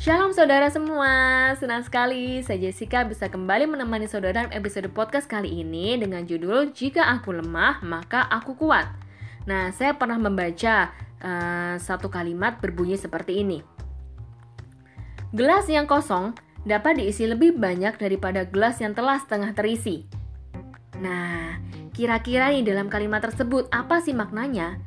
Shalom saudara semua, senang sekali saya Jessica bisa kembali menemani saudara dalam episode podcast kali ini dengan judul Jika Aku Lemah, Maka Aku Kuat. Nah, saya pernah membaca uh, satu kalimat berbunyi seperti ini. Gelas yang kosong dapat diisi lebih banyak daripada gelas yang telah setengah terisi. Nah, kira-kira nih dalam kalimat tersebut apa sih maknanya?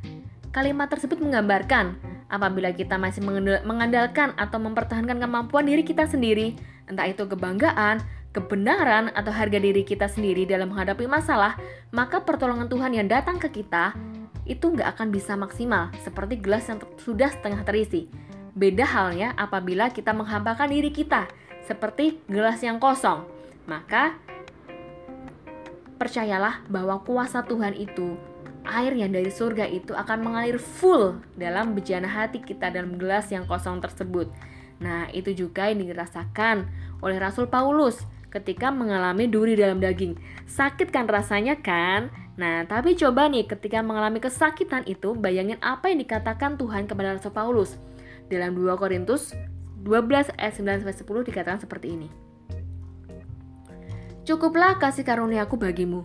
Kalimat tersebut menggambarkan apabila kita masih mengandalkan atau mempertahankan kemampuan diri kita sendiri, entah itu kebanggaan, kebenaran, atau harga diri kita sendiri dalam menghadapi masalah, maka pertolongan Tuhan yang datang ke kita itu nggak akan bisa maksimal, seperti gelas yang sudah setengah terisi. Beda halnya apabila kita menghampakan diri kita, seperti gelas yang kosong. Maka, percayalah bahwa kuasa Tuhan itu air yang dari surga itu akan mengalir full dalam bejana hati kita dalam gelas yang kosong tersebut. Nah, itu juga yang dirasakan oleh Rasul Paulus ketika mengalami duri dalam daging. Sakit kan rasanya kan? Nah, tapi coba nih ketika mengalami kesakitan itu, bayangin apa yang dikatakan Tuhan kepada Rasul Paulus. Dalam 2 Korintus 12 ayat 9 10 dikatakan seperti ini. Cukuplah kasih karuniaku bagimu,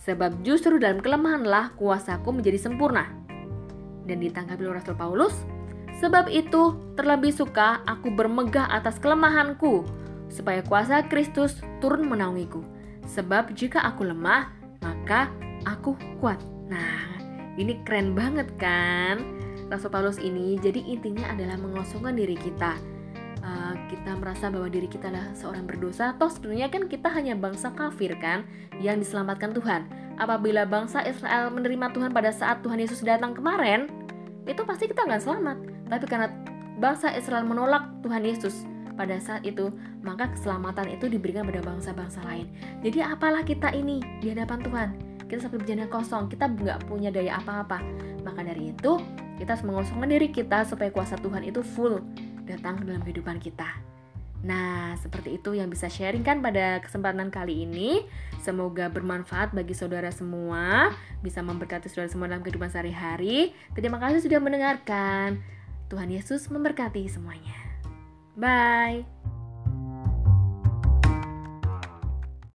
Sebab justru dalam kelemahanlah kuasaku menjadi sempurna. Dan ditanggapi oleh Rasul Paulus, Sebab itu terlebih suka aku bermegah atas kelemahanku, supaya kuasa Kristus turun menaungiku. Sebab jika aku lemah, maka aku kuat. Nah, ini keren banget kan? Rasul Paulus ini jadi intinya adalah mengosongkan diri kita uh, kita merasa bahwa diri kita adalah seorang berdosa, toh sebenarnya kan kita hanya bangsa kafir kan yang diselamatkan Tuhan. Apabila bangsa Israel menerima Tuhan pada saat Tuhan Yesus datang kemarin, itu pasti kita nggak selamat. Tapi karena bangsa Israel menolak Tuhan Yesus pada saat itu, maka keselamatan itu diberikan pada bangsa-bangsa lain. Jadi apalah kita ini di hadapan Tuhan? Kita seperti bejana kosong, kita nggak punya daya apa-apa. Maka dari itu, kita harus mengosongkan diri kita supaya kuasa Tuhan itu full datang dalam kehidupan kita. Nah, seperti itu yang bisa sharingkan pada kesempatan kali ini. Semoga bermanfaat bagi saudara semua, bisa memberkati saudara semua dalam kehidupan sehari-hari. Terima kasih sudah mendengarkan. Tuhan Yesus memberkati semuanya. Bye.